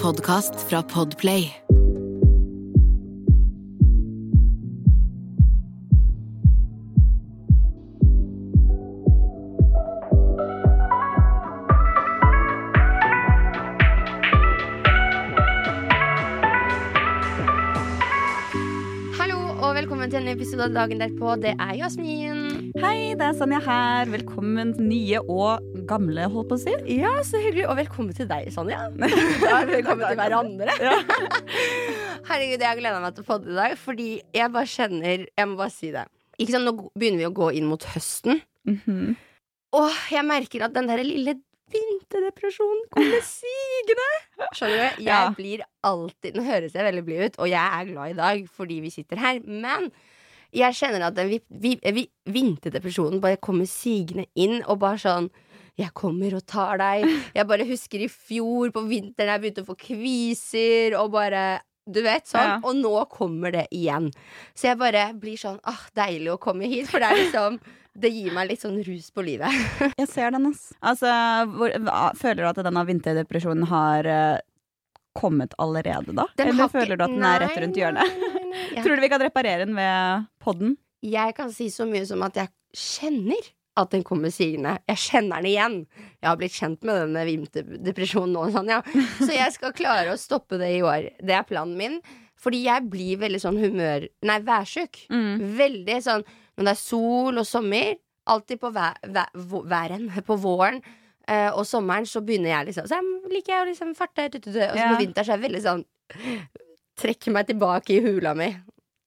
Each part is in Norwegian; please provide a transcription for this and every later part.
podkast fra Podplay. Hallo og velkommen til en episode av Dagen derpå. Det er Jasmin. Hei, det er Sanja her. Velkommen nye og gamle, holdt på å si. Ja, så hyggelig. Og velkommen til deg, Sanja. Ja, velkommen til hverandre. Herregud, jeg har gleda meg til å få det i dag, fordi jeg bare kjenner Jeg må bare si det. Ikke sant, Nå begynner vi å gå inn mot høsten, Mhm. og jeg merker at den der lille vinterdepresjonen kommer sigende. Skjønner du? Jeg Ja. blir alltid Nå høres jeg veldig blid ut, og jeg er glad i dag fordi vi sitter her, men jeg kjenner at den vi, vi, vi, vinterdepresjonen bare kommer sigende inn, og bare sånn jeg kommer og tar deg. Jeg bare husker i fjor på vinteren jeg begynte å få kviser og bare Du vet, sånn. Ja. Og nå kommer det igjen. Så jeg bare blir sånn ah, deilig å komme hit, for det er liksom Det gir meg litt sånn rus på livet. Jeg ser den, ass. Altså, hvor, føler du at denne vinterdepresjonen har uh, kommet allerede, da? Den Eller føler du at den er rett rundt hjørnet? Jeg, Tror du vi kan reparere den ved podden? jeg kan si så mye som at jeg kjenner at den kommer sigende. Jeg kjenner den igjen. Jeg har blitt kjent med denne vinterdepresjonen nå, sånn, ja. Så jeg skal klare å stoppe det i år. Det er planen min. Fordi jeg blir veldig sånn humør... Nei, værsjuk. Mm. Veldig sånn når det er sol og sommer. Alltid på væ væ væren. På våren eh, og sommeren så begynner jeg liksom Så jeg liker jeg å liksom farte. Og så Ja. på vinteren så er jeg veldig sånn Trekker meg tilbake i hula mi.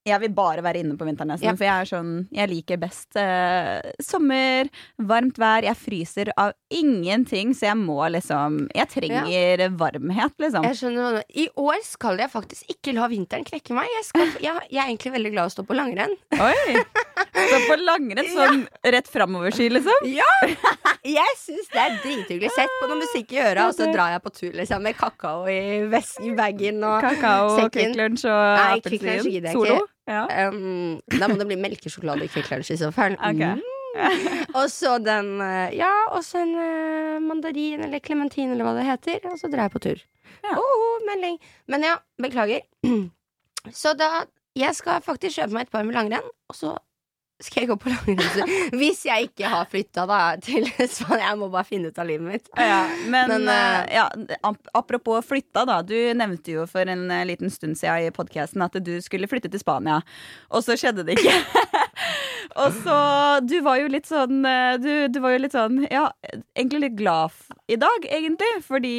Jeg vil bare være inne på vinteren nesten, Ja. for jeg er sånn Jeg liker best eh, sommer, varmt vær. Jeg fryser av ingenting, så jeg må liksom Jeg trenger varmhet, liksom. Jeg skjønner. I år skal jeg faktisk ikke la vinteren knekke meg. Jeg, skal, jeg, jeg er egentlig veldig glad i å stå på langrenn. Oi! Så på langrenn sånn rett framoverski, liksom? Ja! Jeg syns det er drithyggelig. Sett på noe musikk i øra, og så drar jeg på tur liksom, med kakao i, ves- i bagen og Kakao, Sekken. Kvikk Lunsj og appelsin. Solo? Ja. Um, da må det bli melkesjokolade i Kvikk Lunsj i så fall. Okay. Mm. Og så den eh, Ja, og så en eh, mandarin eller klementin eller hva det heter. Og så drar jeg på tur. Ja. Oh, melding. Men ja, beklager. Så da Jeg skal faktisk kjøpe meg et par med langrenn, og så skal jeg gå på langrenn. Hvis jeg ikke har flytta da til Spania. Jeg må bare finne ut av livet mitt. Ja, men, Men, eh, ja, apropos flytta, da. Du nevnte jo for en eh, liten stund siden i podkasten at du skulle flytte til Spania, og så skjedde det ikke. og så Du var jo litt sånn du, du var jo litt sånn Ja, egentlig litt glad i dag, egentlig, fordi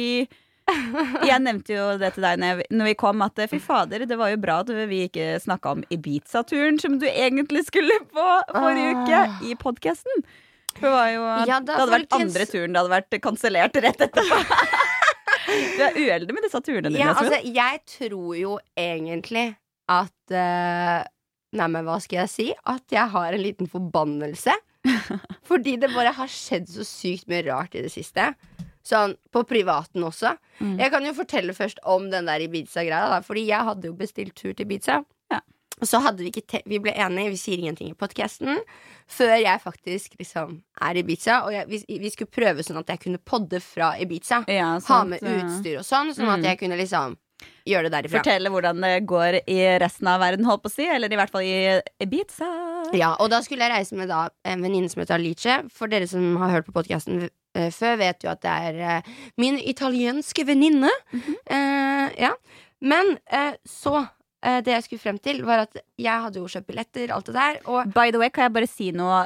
jeg nevnte jo det til deg når, jeg, når vi kom, at eh, fy fader, det var jo bra at vi ikke snakka om Ibiza-turen som du egentlig skulle på forrige uke, Ah. i podkasten. Det var jo Ja da, Det hadde vært folkens. andre turen det hadde vært kansellert rett etterpå. du er uheldig med disse turene dine. Ja, altså, jeg tror jo egentlig at uh, Nei, men hva skal jeg si? At jeg har en liten forbannelse. Fordi det bare har skjedd så sykt mye rart i det siste. Sånn på privaten også. Mm. Jeg kan jo fortelle først om den der Ibiza-greia. Fordi jeg hadde jo bestilt tur til Ibiza. Ja. Og så hadde vi ikke Vi ble enige, vi sier ingenting i podkasten. Før jeg faktisk liksom er i Ibiza. Og jeg, vi, vi skulle prøve sånn at jeg kunne podde fra Ibiza. ja, Ha med utstyr og sånn, sånn Mm. at jeg kunne liksom gjøre det derifra. Fortelle hvordan det går i resten av verden, holdt på å si. Eller i hvert fall i Ibiza. Ja, og da skulle jeg reise med da en venninne som heter Alice. For dere som har hørt på podkasten før, vet jo at det er uh, min italienske venninne. Mm -hmm. uh, ja. Men eh, så eh, Det jeg skulle frem til, var at jeg hadde jo kjøpt billetter, alt det der, og By the way, kan jeg bare si noe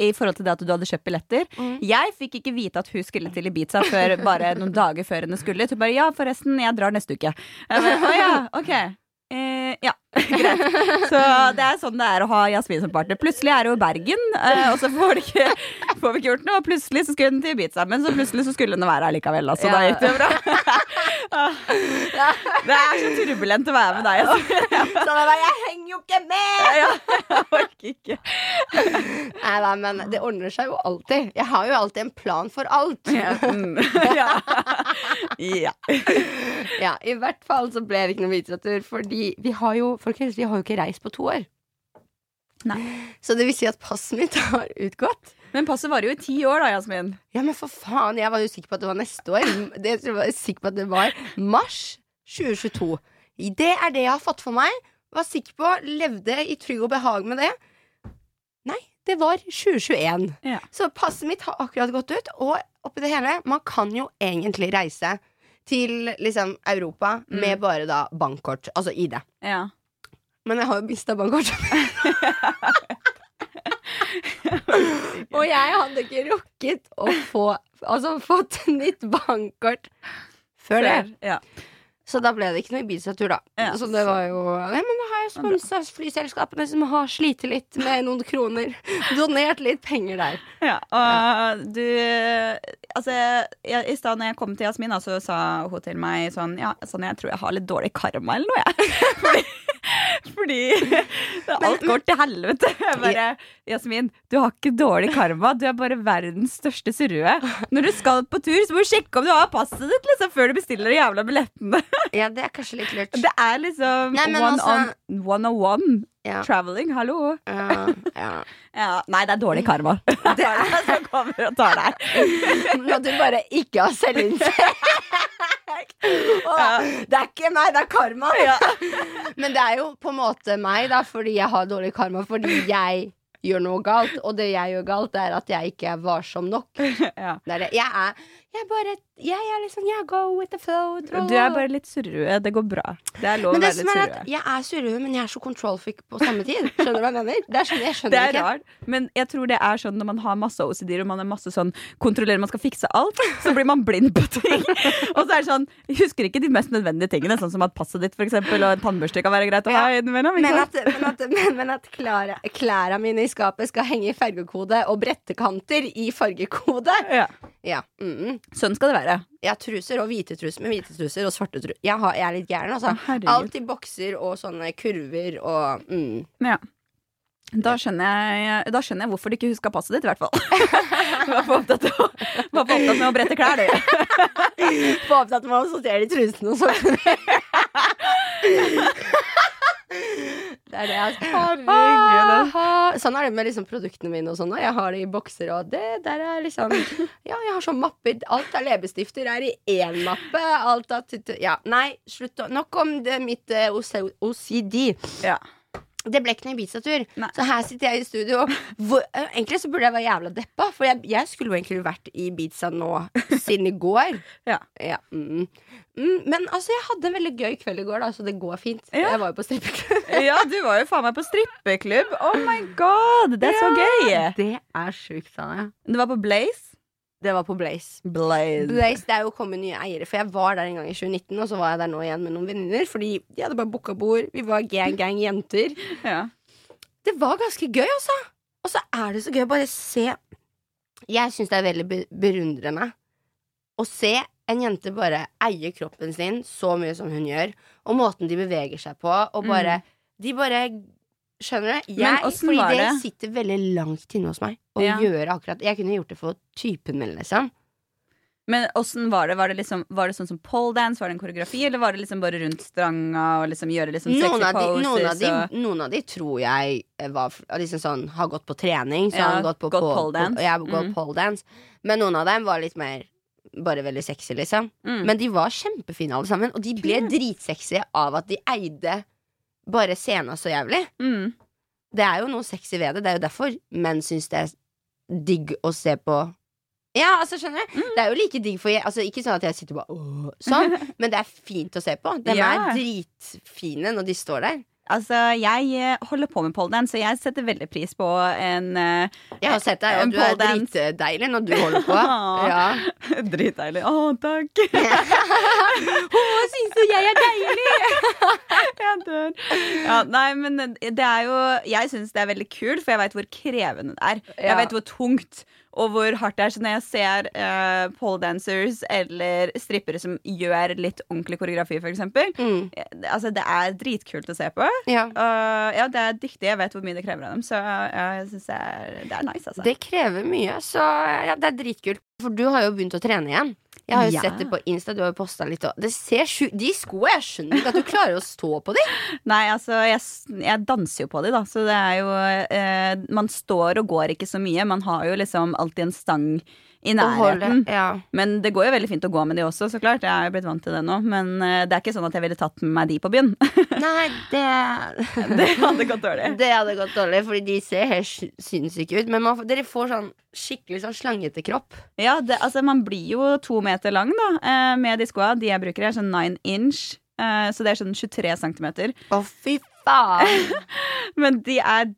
i forhold til det at du hadde kjøpt billetter? Mm. Jeg fikk ikke vite at hun skulle til Ibiza før bare noen dager før hun skulle. Hun bare 'ja, forresten, jeg drar neste uke'. Jeg bare, Å ja, ok. Eh, ja. Så det er sånn det er å ha Jasmin som partner. Plutselig er hun i Bergen, eh, og så får, det ikke, får vi ikke gjort noe. Og plutselig så skulle hun til Ibiza, men så plutselig så skulle hun være her likevel. Altså, da gikk det bra. Det er så turbulent å være med deg. Altså. Sånn da jeg henger jo ikke med! Ja, jeg orker ikke. Nei da, men det ordner seg jo alltid. Jeg har jo alltid en plan for alt. Ja. Mm. ja. ja. Ja, I hvert fall så ble det ikke noe Ibiza-tur, fordi vi har jo folkens, vi har jo ikke reist på to år. Nei. Så det vil si at passet mitt har utgått. Men passet varer jo i ti år, da, Jasmin. Ja, men for faen, jeg var jo sikker på at det var neste år. Det, jeg var sikker på at det var mars 2022. Det er det jeg har fått for meg. Var sikker på, levde i trygg og behag med det. Nei, det var 2021. Ja. Så passet mitt har akkurat gått ut, og oppi det hele, man kan jo egentlig reise til liksom Europa med bare da bankkort, altså ID. Ja. Men jeg har jo mista bankkortet. og jeg hadde ikke rukket å få Altså fått nytt bankkort før det. Ja. Så da ble det ikke noe Ibiza-tur, da. Ja, så det var jo Nei, men da har jeg sponsa flyselskapene som har slitt litt med noen kroner. Donert litt penger der. Ja, og du Altså, jeg, i stad når jeg kom til Jasmina, så sa hun til meg sånn Ja, sånn, jeg tror jeg har litt dårlig karma eller noe, jeg. Fordi, fordi alt går til helvete. Jeg bare Jasmin, du har ikke dårlig karma. Du er bare verdens største surrue. Når du skal på tur, så må du sjekke om du har passet ditt liksom, før du bestiller de jævla billettene. Ja, det er kanskje litt lurt. Det er liksom Nei, one også... on one on one Ja. traveling. Hallo. Ja, ja. Ja, nei, det er dårlig karma. Det er det som kommer og tar deg. Når du bare ikke har selvinnsikt. Å, Det er ikke meg, det er karma. Men det er jo på en måte meg, da, fordi jeg har dårlig karma. Fordi jeg gjør noe galt, og det jeg gjør galt, er at jeg ikke er varsom nok. Ja. Det er det. Jeg er jeg bare Jeg er liksom Jeg go with the flow. Du er bare litt surrue. Det går bra. Det er lov å være litt surrue. jeg er surrue, men jeg er så control freak på samme tid. Skjønner du hva jeg mener? Det er sånn jeg Det er ikke. rart, men jeg tror det er sånn når man har masse OCD-er og man er masse sånn kontrollerer, man skal fikse alt, så blir man blind på ting. og så er det sånn, husker ikke de mest nødvendige tingene, sånn som at passet ditt for eksempel, og en tannbørste kan være greit å ha Ja, innimellom. Men at, men at, men, men at klær, klærne mine i skapet skal henge i fargekode, og brettekanter i fargekode. Ja. Ja. Mm. Sånn skal det være. Jeg har truser og hvite truser med hvite truser og svarte truser. Jeg, har, jeg er litt gæren, altså. Herregud. Alt i bokser og sånne kurver og mm. Ja. Da skjønner, jeg, da skjønner jeg hvorfor du ikke huska passet ditt, i hvert fall. Var for opptatt, opptatt med å brette klær, du. Var opptatt med å sortere de trusene og sånn. Det er det jeg Herregud. Sånn er det med liksom produktene mine og sånn. Jeg har det i bokser, og det der er liksom Ja, jeg har sånn mapper. Alt av leppestifter er i én mappe. Alt av Ja, nei, slutt å Nok om det mitt eh, OCD. Ja. Det ble ikke noen Ibiza-tur. Så her sitter jeg i studio. Hvor, eh, egentlig så burde jeg være jævla deppa, for jeg, jeg skulle jo egentlig vært i Ibiza nå siden i går. Ja. Ja, mm. Mm, men altså, jeg hadde en veldig gøy kveld i går, da, så det går fint. Ja. Jeg var jo på strippeklubb. ja, du var jo faen meg på strippeklubb. Oh my god, det er så gøy! Det er sjukt, Sanne. Du var på Blaze. Det var på Blaze. Blaze. Blaze, Det er jo kommet nye eiere, for jeg var der en gang i 2019, og så var jeg der nå igjen med noen venninner, fordi de hadde bare booka bord. Vi var gang-gang jenter. Ja. Det var ganske gøy, altså. Og så er det så gøy å bare se Jeg syns det er veldig berundrende å se en jente bare eie kroppen sin så mye som hun gjør, og måten de beveger seg på, og bare De bare Skjønner du? Jeg, Men fordi var det det? sitter veldig langt inne hos meg å Ja. gjøre akkurat Jeg kunne gjort det for typen min, liksom. Men åssen var det? Var det, liksom, var det sånn som poledance? Var det en koreografi, eller var det liksom bare rundt stranga og liksom gjøre liksom sexy Noen av, de, poses? noen, av de, og... noen av de tror jeg eh, var, liksom sånn, har gått på trening. Så Ja, har gått på gått pole- pole Ja, gått Mm. poledance. Men noen av dem var litt mer bare veldig sexy, liksom. Mm. Men de var kjempefine alle sammen, og de ble dritsexy av at de eide bare sena så jævlig. mm. Det er jo noe sexy ved det. Det er jo derfor menn syns det er digg å se på. Ja, altså, skjønner du? Mm. Det er jo like digg for jeg, altså, Ikke sånn at jeg sitter bare Åh, sånn, men det er fint å se på. De Ja. er dritfine når de står der. Altså, jeg eh, holder på med poledance, så jeg setter veldig pris på en uh, Jeg har sett deg, og du er dritdeilig når du holder på. Ja. Dritdeilig. Å, takk! Å, syns du jeg er deilig? Jeg dør. Ja, nei, men det er jo Jeg syns det er veldig kult, for jeg veit hvor krevende det er. Jeg vet hvor tungt og hvor hardt det er. Så når jeg ser uh, poledancers eller strippere som gjør litt ordentlig koreografi, eksempel, Mm, eh, altså, det er dritkult å se på. ja. Uh, ja, det er dyktig. Jeg vet hvor mye det krever av dem, så uh, jeg syns det, det er nice, altså. Det krever mye, så ja, det er dritkult. For du har jo begynt å trene igjen. Jeg har jo Ja. sett det på Insta, du har jo posta litt. Og det ser sju De skoene, jeg skjønner ikke at du klarer å stå på dem. Nei, altså, jeg, jeg danser jo på dem, da, så det er jo eh, Man står og går ikke så mye. Man har jo liksom alltid en stang i holde- nærheten. Ja. Men det går jo veldig fint å gå med de også, så klart. Jeg er blitt vant til det nå. Men eh, det er ikke sånn at jeg ville tatt med meg de på byen. Nei, det det hadde gått dårlig. Det hadde gått dårlig, fordi de ser helt sy- sinnssyke ut. Men man, dere får sånn skikkelig sånn slangete kropp. Ja, det, altså man blir jo to meter lang da eh, med de skoa. De jeg bruker er sånn nine inch, eh, så det er sånn 23 centimeter. Å, fy faen! Men de er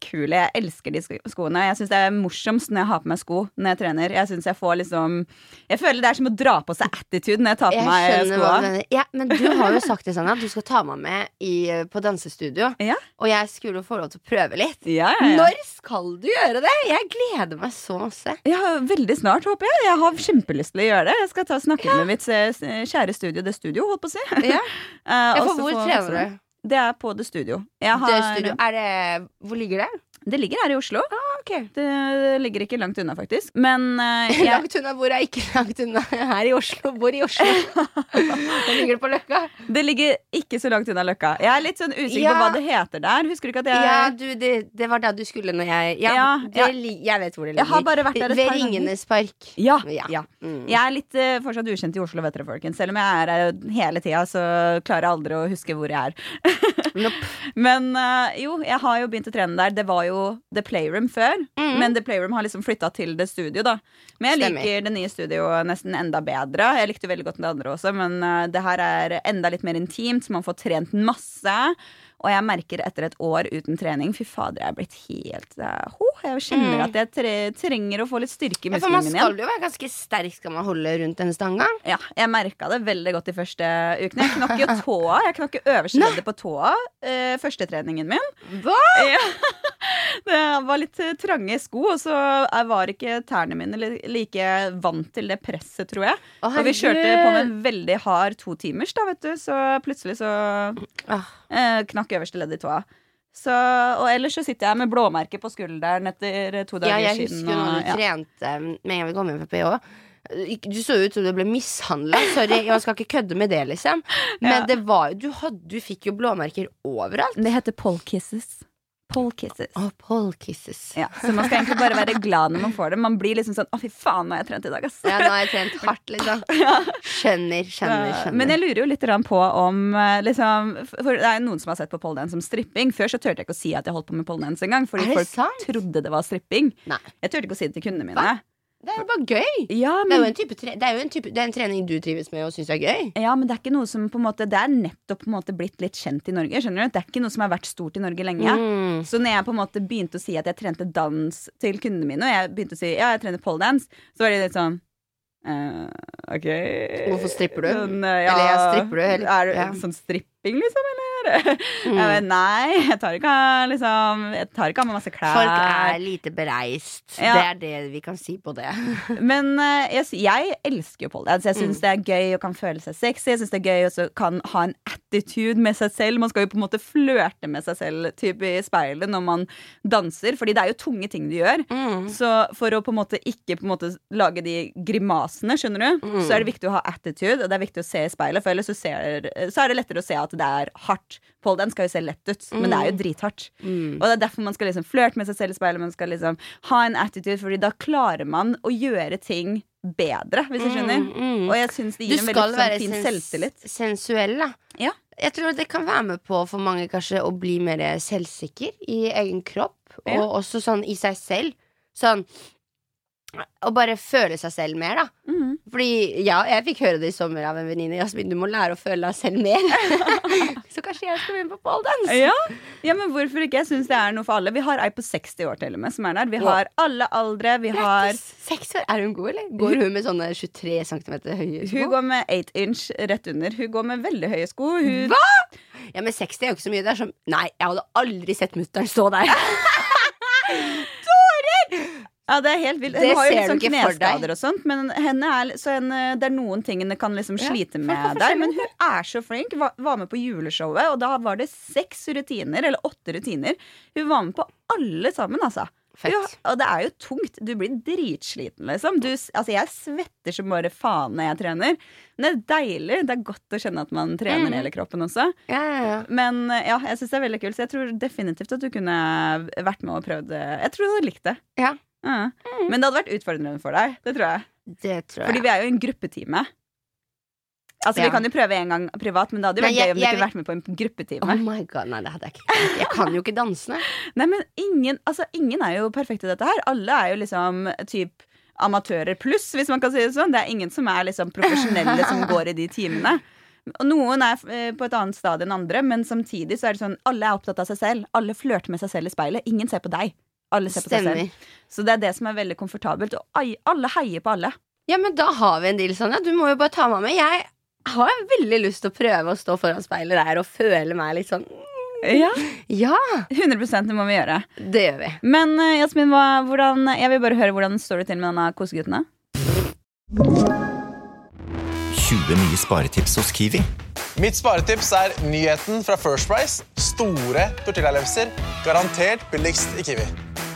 dritkule. Jeg elsker de sko- skoene. Jeg syns det er morsomst når jeg har på meg sko når jeg trener. Jeg synes jeg får liksom Jeg føler det er som å dra på seg attitude når jeg tar på Jeg meg skoa. Ja, men du har jo sagt det sånn at du skal ta meg med i, på dansestudio. Ja. Og jeg skulle få lov til å prøve litt. Ja. Når skal du gjøre det? Jeg gleder meg så masse. Ja, veldig snart, håper jeg. Jeg har kjempelyst til å gjøre det. Jeg skal ta snakke med mitt eh, kjære studio, Det Studio, holdt på å si. Ja. uh, for hvor trener du? Det er på The Studio. Har, The studio. Er det, hvor ligger det? Det ligger her i Oslo. Ok. Det ligger ikke langt unna, faktisk. Men uh, jeg, Langt unna hvor er ikke langt unna her i Oslo? Bor i Oslo? Hvor ligger det på Løkka? det ligger ikke så langt unna Løkka. Jeg er litt sånn usikker Ja. på hva det heter der. Husker du ikke at jeg Ja, du, det, det var da du skulle når jeg Ja, Ja, det, ja. li- jeg vet hvor det ligger. Jeg har bare vært der et Ved par. Ringenes park. Ja, Ja. ja. Mm. Jeg er litt uh, fortsatt ukjent i Oslo, vet dere, folkens. Selv om jeg er her hele tida, så klarer jeg aldri å huske hvor jeg er. Nope. Men uh, jo, jeg har jo begynt å trene der. Det var jo The Playroom før, mm. men The Playroom har liksom flytta til det studio, da. Men jeg Stemmer. liker det nye studioet nesten enda bedre. Jeg likte veldig godt det andre også, men eh, det her er enda litt mer intimt, så man får trent masse. Og jeg merker etter et år uten trening Fy fader, jeg er blitt helt ho, Jeg kjenner Mm. at jeg tre trenger å få litt styrke i musklene mine igjen. man skal jo være ganske sterk skal man holde rundt den stanga. Ja, jeg merka det veldig godt de første ukene. Jeg knakk jo tåa. Jeg knakk øverste på tåa eh, første treningen min. Hva? Ja. Det var litt eh, trange sko, og så eh, var ikke tærne mine like vant til det presset, tror jeg. Å, Og vi kjørte på med en veldig hard to timers, da, vet du. Så plutselig så eh, knakk øverste ledd i tåa. Så, og ellers så sitter jeg med blåmerke på skulderen etter to Ja, dager jeg siden. og, når du ja. trente um, med en gang vi kom hjem fra PH. Du så ut som du ble mishandla. Sorry, jeg skal ikke kødde med det, liksom. Men Ja. det var, du, du fikk jo blåmerker overalt. Det heter pole kisses. Pole kisses. Å, Paul kisses. Ja, så man skal egentlig bare være glad når man får det. Man blir liksom sånn 'Å, fy faen, nå har jeg trent i dag', ass. Ja, nå har jeg trent hardt, liksom. Skjønner, skjønner, skjønner. Men jeg lurer jo litt på om eh, liksom, For det er noen som har sett på poledance som stripping. Før så turte jeg ikke å si at jeg holdt på med poledance engang. Fordi folk sant? trodde det var stripping. Nei. Jeg turte ikke å si det til kundene mine. Hva? Det er jo bare gøy. Ja, Det er tre det er type, det er en trening du trives med og syns er gøy. ja, men det er ikke noe som på en måte Det er nettopp på en måte blitt litt kjent i Norge. Skjønner du? Det er ikke noe som har vært stort i Norge lenge. Mm. Så når jeg på en måte begynte å si at jeg trente dans til kundene mine, og jeg begynte å si ja, jeg trener poledance, så var de litt sånn uh, OK Hvorfor stripper du? Sånn, eh, ja, Eller, jeg stripper du, eller- Er det ja. sånn stripping, liksom, eller? Mm. Jeg vet, nei, jeg tar ikke av liksom Jeg tar ikke av meg masse klær. Folk er lite bereist. Ja. Det er det vi kan si på det. Men eh, jeg, jeg elsker jo poledance. Jeg syns Mm. det er gøy og kan føle seg sexy. Jeg synes det er gøy og kan ha en attitude med seg selv. Man skal jo på en måte flørte med seg selv typ, i speilet når man danser, Fordi det er jo tunge ting du gjør. Mm. Så for å på en måte ikke på en måte lage de grimasene, skjønner du, Mm. så er det viktig å ha attitude, og det er viktig å se i speilet, for ellers så, ser, så er det lettere å se at det er hardt. Poledance skal jo se lett ut, men det er jo drithardt. Mm. Og det er derfor man skal liksom flørte med seg selv i speilet. Man skal liksom ha en attitude, Fordi da klarer man å gjøre ting bedre, hvis du skjønner. Mm, mm. Og jeg syns det Du gir en skal veldig være sånn, fin selvtillit. sensuell, da. Ja. Jeg tror det kan være med på for mange kanskje å bli mer selvsikker i egen kropp, og også sånn i seg selv. Sånn å bare føle seg selv mer, da. Mm. Fordi ja, jeg fikk høre det i sommer av en venninne. Jasmin, du må lære å føle deg selv mer. Så kanskje jeg skal begynne på poledance. Ja. ja, men hvorfor ikke? Jeg syns det er noe for alle. Vi har ei på 60 år til og med som er der. Vi har alle aldre. Vi har! Seks år. Er hun god, eller? Går hun med sånne 23 cm høye sko? Hun går med 8 inch rett under. Hun går med veldig høye sko. Hun, Hva?! Ja, men 60 er jo ikke så mye. Det er som Nei, jeg hadde aldri sett mutter'n stå der. Ja, det er helt vilt. Det har jo litt sånn kneskader og sånt, men henne er, så henne, det er noen ting henne kan liksom slite er med der. Men hun er så flink. Var, var med på juleshowet, og da var det seks rutiner, eller åtte rutiner. Hun var med på alle sammen, altså. Ja, og det er jo tungt. Du blir dritsliten, liksom. Du, altså, jeg svetter som bare faen når jeg trener. Men det er deilig. Det er godt å kjenne at man trener Mm. hele kroppen også. Ja, ja, ja. Men eh, ja, jeg syns det er veldig kult, så jeg tror definitivt at du kunne vært med og prøvd. Jeg tror du hadde likt det. Ja. Ja. Men det hadde vært utfordrende for deg. Det tror jeg. Det tror jeg. Fordi vi er jo en gruppetime. Altså, Ja. Vi kan jo prøve en gang privat, men det hadde jo vært gøy om du jeg kunne vært med på en gruppetime. Oh my god, nei, det hadde jeg ikke. Jeg kan jo ikke danse. Nei, men ingen, altså, ingen er jo perfekte i dette her. Alle er jo liksom typ amatører pluss, hvis man kan si det sånn. Det er ingen som er liksom profesjonelle som går i de timene. Og Noen er eh, på et annet stadium enn andre, men samtidig så er det sånn alle er opptatt av seg selv. Alle flørter med seg selv i speilet. Ingen ser på deg. Alle ser på seg selv. Så det er det som er veldig komfortabelt. Og alle heier på alle. Ja, men da har vi en deal, Sanja. Du må jo bare ta meg med. Jeg har veldig lyst til å prøve å stå foran speilet der og føle meg litt sånn Ja, Ja, 100 det må vi gjøre. det gjør vi. Men eh, Jasmin, hva, hvordan, jeg vil bare høre hvordan står det til med denne koseguttene? 20 nye sparetips hos Kiwi. Mitt sparetips er nyheten fra First Price. Store tortillalefser. Garantert billigst i Kiwi.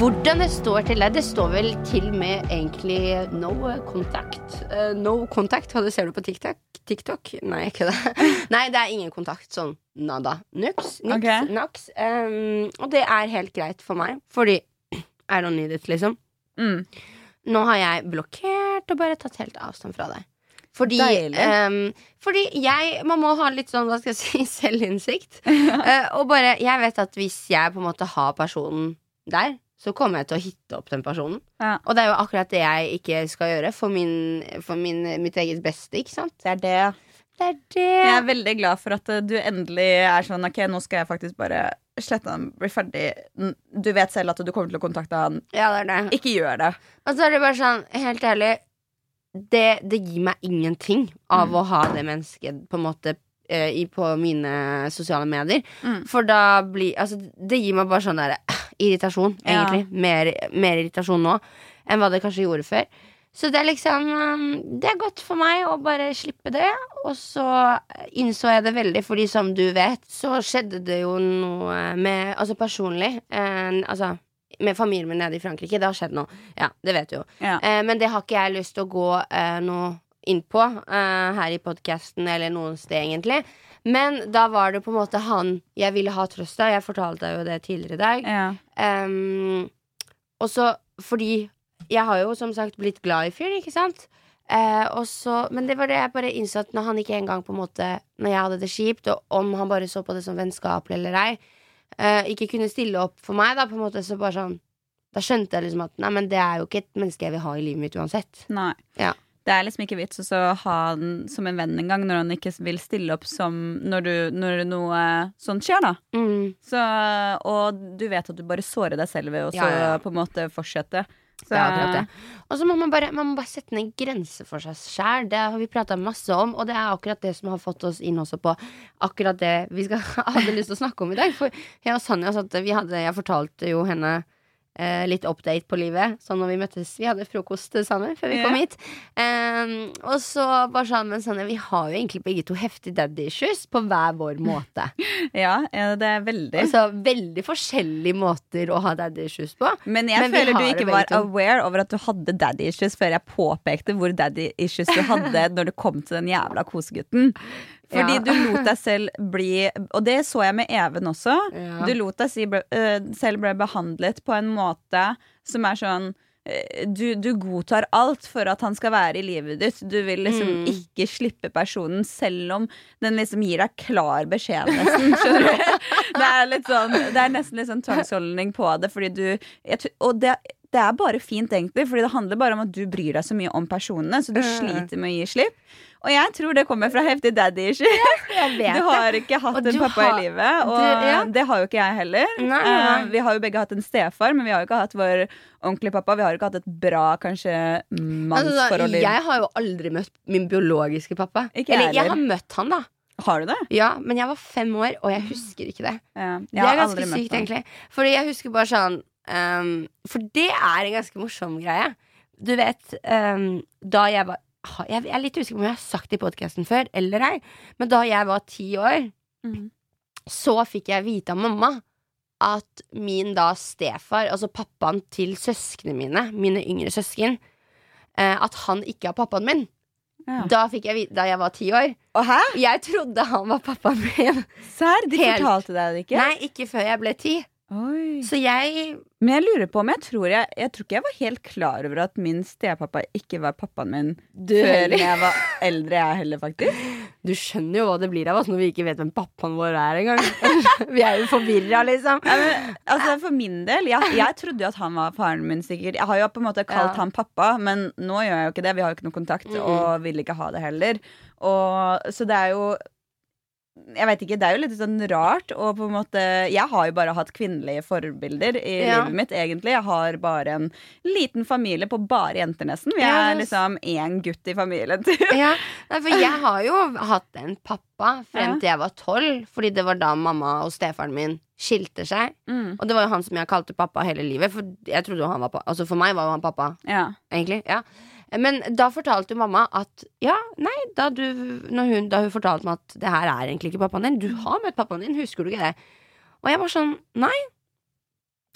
Hvordan det står til deg? Det står vel til med egentlig no contact. Eh, no contact, hva det ser du på TikTok? TikTok? Nei, ikke det. Nei, det er ingen kontakt. Sånn nada. Nuks, Niks. okay. Nax. Um, og det er helt greit for meg, fordi I don't need it, liksom. Mm. Nå har jeg blokkert og bare tatt helt avstand fra deg. Fordi, um, fordi jeg Man må ha litt sånn, hva skal jeg si, selvinnsikt. uh, og bare, jeg vet at hvis jeg på en måte har personen der, så kommer jeg til å hitte opp den personen. Ja. Og det er jo akkurat det jeg ikke skal gjøre for, min, for min, mitt eget beste, ikke sant? Det er det. Det er det. Jeg er veldig glad for at du endelig er sånn Ok, nå skal jeg faktisk bare slette han, bli ferdig. Du vet selv at du kommer til å kontakte han. Ja, det er det. Ikke gjør det. Og så er det bare sånn, helt ærlig Det, det gir meg ingenting av Mm. å ha det mennesket på en måte i, på mine sosiale medier. Mm. For da blir Altså, det gir meg bare sånn der eh, irritasjon, Ja. egentlig. Mer, mer irritasjon nå enn hva det kanskje gjorde før. Så det er liksom um, Det er godt for meg å bare slippe det. Og så innså jeg det veldig, fordi som du vet, så skjedde det jo noe med Altså personlig. Eh, altså med familien min nede i Frankrike. Det har skjedd noe. Ja, det vet du jo. Ja. Eh, men det har ikke jeg lyst til å gå eh, noe inn på eh, her i podkasten eller noen sted, egentlig. Men da var det på en måte han jeg ville ha trøst av. Jeg fortalte deg jo det tidligere i dag. Ja. Um, og så fordi jeg har jo som sagt blitt glad i fyren, ikke sant? Uh, og så, men det var det jeg bare innså at når han ikke engang på en måte Når jeg hadde det kjipt, og om han bare så på det som vennskapelig eller ei, uh, ikke kunne stille opp for meg, da på en måte så bare sånn Da skjønte jeg liksom at nei, men det er jo ikke et menneske jeg vil ha i livet mitt uansett. Nei. Ja. Det er liksom ikke vits å ha han som en venn engang når han ikke vil stille opp som når, du, når noe sånt skjer, da. Mm. Så, og du vet at du bare sårer deg selv ved å Ja, så ja, ja. på en måte fortsette. Så, det. Og så må man bare, man må bare sette ned grenser for seg sjæl. Det har vi prata masse om, og det er akkurat det som har fått oss inn også på akkurat det vi skal, hadde lyst til å snakke om i dag. For jeg og Sanja Jeg fortalte jo henne eh, litt update på livet. Sånn når vi møttes Vi hadde frokost sammen før vi kom hit. Em, og så bare sånn Men Sanja, vi har jo egentlig begge to heftige daddy issues på hver vår måte. ja, det er veldig. Altså veldig forskjellige måter å ha daddy issues på. Men jeg Men føler du ikke var aware over at du hadde daddy issues før jeg påpekte hvor daddy issues du hadde når det kom til den jævla kosegutten. Fordi Ja. du lot deg selv bli Og det så jeg med Even også. Ja. Du lot deg si ble, øh, selv bli behandlet på en måte som er sånn øh, du, du godtar alt for at han skal være i livet ditt. Du vil liksom Mm. ikke slippe personen, selv om den liksom gir deg klar beskjed, nesten. Skjønner du? Det er, litt sånn, det er nesten litt sånn tvangsholdning på det, fordi du jeg, Og det, det er bare fint, egentlig, fordi det handler bare om at du bryr deg så mye om personene, så du Mm. sliter med å gi slipp. Og jeg tror det kommer fra heftig daddy issue. Ja, Du har ikke hatt en pappa har- i livet, og Du- ja. det har jo ikke jeg heller. Nei, nei. Eh, vi har jo begge hatt en stefar, men vi har jo ikke hatt vår ordentlige pappa. Vi har jo ikke hatt et bra kanskje Altså, mannsforhold. i- jeg har jo aldri møtt min biologiske pappa. Ikke Eller jeg jeg har møtt han, da. Har du det? Ja, Men jeg var fem år, og jeg husker ikke det. Ja. Det er ganske sykt, egentlig. Fordi jeg husker bare sånn um, For det er en ganske morsom greie. Du vet, um, da jeg var Jeg er litt usikker på om jeg har sagt det i podkasten før, eller ei, men da jeg var ti år, mm. så fikk jeg vite av mamma at min da stefar, altså pappaen til søsknene mine, mine yngre søsken, eh, at han ikke er pappaen min. Ja. Da fikk jeg vite da jeg var ti år. Hæ? Jeg trodde han var pappaen min. Sær, De Helt. fortalte deg det ikke? Nei, ikke før jeg ble ti. Oi. Så jeg Men jeg lurer på om jeg tror jeg Jeg tror ikke jeg var helt klar over at min stepappa ikke var pappaen min Du før jeg var eldre, jeg heller, faktisk. Du skjønner jo hva det blir av oss når vi ikke vet hvem pappaen vår er engang. vi er jo forvirra, liksom. Ja, men, altså For min del, jeg, jeg trodde jo at han var faren min, sikkert. Jeg har jo på en måte kalt Ja. han pappa, men nå gjør jeg jo ikke det. Vi har jo ikke noe kontakt, Mm. og vil ikke ha det heller. Og, så det er jo jeg vet ikke, Det er jo litt sånn rart. Og på en måte, jeg har jo bare hatt kvinnelige forbilder i Ja. livet mitt. egentlig Jeg har bare en liten familie på bare jenter, nesten. Vi er liksom én gutt i familien. Ja, nei, for jeg har jo hatt en pappa frem til jeg var tolv, fordi det var da mamma og stefaren min skilte seg. Mm. Og det var jo han som jeg kalte pappa hele livet, for jeg trodde han var pappa. Altså for meg var jo han pappa, Ja. egentlig. Ja. Men da fortalte jo mamma at ja, nei, da, du, når hun, da hun fortalte meg at det her er egentlig ikke pappaen din, du har møtt pappaen din, husker du ikke det? Og jeg var sånn, nei,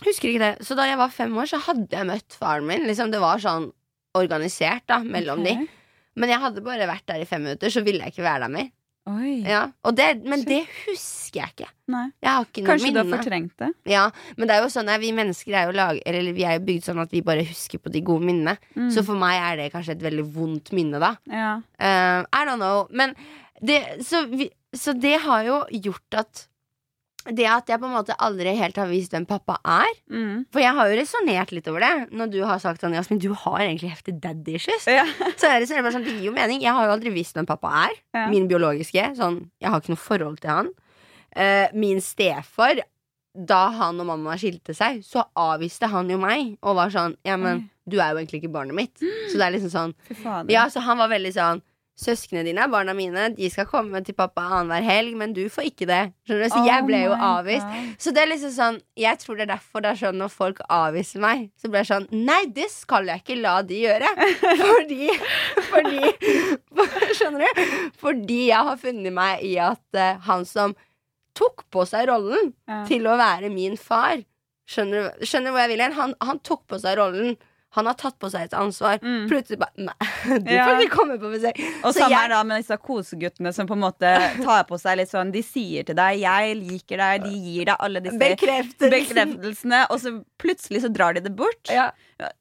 husker ikke det. Så da jeg var fem år, så hadde jeg møtt faren min. Liksom, det var sånn organisert da, mellom okay. de. Men jeg hadde bare vært der i fem minutter, så ville jeg ikke være der mer. Ja. Det, men det husker jeg ikke. Ikke Kanskje du har fortrengt det? Ja, men det er jo sånn at vi mennesker er jo, lag, eller vi er jo bygd sånn at vi bare husker på de gode minnene. Mm. Så for meg er det kanskje et veldig vondt minne, da. Ja. Uh, I don't know. Men det, så, vi, så det har jo gjort at Det at jeg på en måte aldri helt har visst hvem pappa er. Mm. For jeg har jo resonnert litt over det når du har sagt sånn Jasmin, du har egentlig heftig daddy issues. Ja. Så er er det bare sånn, det gir jo mening. Jeg har jo aldri visst hvem pappa er. Ja. Min biologiske. Sånn, jeg har ikke noe forhold til han. Uh, min stefar, da han og mamma skilte seg, så avviste han jo meg og var sånn Ja, men du er jo egentlig ikke barnet mitt. Så det er liksom sånn Ja, så han var veldig sånn Søsknene dine er barna mine, de skal komme til pappa annenhver helg, men du får ikke det. Skjønner du? Så Oh jeg ble jo avvist. Så det er liksom sånn Jeg tror det er derfor det er sånn når folk avviser meg, så blir jeg sånn Nei, det skal jeg ikke la de gjøre. Fordi Fordi Skjønner du? Fordi jeg har funnet meg i at uh, han som tok på seg rollen Ja. til å være min far Skjønner du skjønner du hvor jeg vil hen? Han, han tok på seg rollen. Han har tatt på seg et ansvar. Mm. Plutselig bare Nei, du Ja. får ikke komme på besøk. Og Så samme jeg- er da med disse koseguttene som på en måte tar på seg litt sånn De sier til deg 'jeg liker deg', de gir deg alle disse Bekreftelsen. bekreftelsene, og så plutselig så drar de det bort. Ja.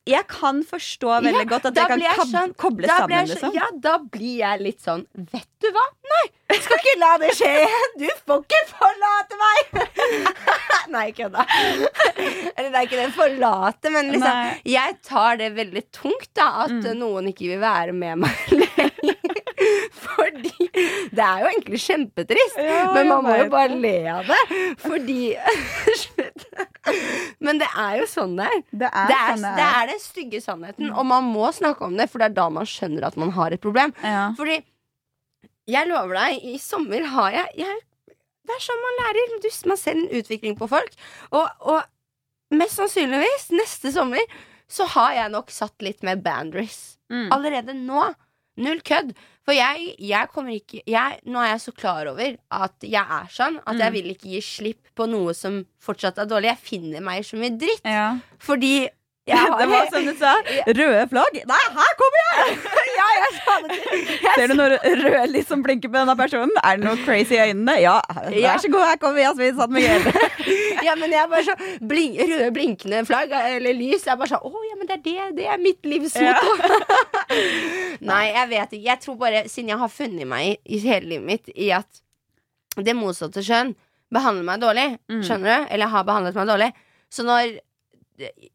Jeg kan forstå veldig Ja, godt at jeg det kan jeg sånn- koble sammen. jeg Liksom. Ja, da blir jeg litt sånn Vet du hva? Nei, jeg skal ikke la det skje igjen! Du får ikke forlate meg! Nei, kødda. Eller det er ikke det forlate, men liksom Nei. Jeg tar det veldig tungt, da, at Mm. noen ikke vil være med meg lenger. Fordi det er jo egentlig kjempetrist, Ja, men man må jo bare det. le av det. Fordi Slutt. Men det er jo sånn det er. Det er Det er, sånn det det er. er den stygge sannheten, og man må snakke om det, for det er da man skjønner at man har et problem. Ja. Fordi jeg lover deg, i sommer har jeg, jeg Det er sånn man lærer. Du, man ser en utvikling på folk. Og, og mest sannsynligvis, neste sommer, så har jeg nok satt litt mer boundaries. Mm. Allerede nå. Null kødd. For jeg, jeg kommer ikke jeg, Nå er jeg så klar over at jeg er sånn. At jeg Mm. vil ikke gi slipp på noe som fortsatt er dårlig. Jeg finner meg i så mye dritt. Ja. Fordi jeg har Det var som du sa. Røde flagg. Nei, her kommer jeg! Ja, jeg sa det til Ser du noe rød lys som blinker på denne personen? Er det noe crazy i øynene? Ja. Vær så god, her kommer Jasmin satt med gjelde. Ja, men jeg bare så blink, Røde blinkende flagg eller lys. Jeg bare sånn Å ja, men det er det. Det er mitt livsmotto. Nei, jeg vet ikke. Jeg tror bare, siden jeg har funnet meg i, hele livet mitt i at det motsatte kjønn behandler meg dårlig, Mm. skjønner du? Eller har behandlet meg dårlig. Så når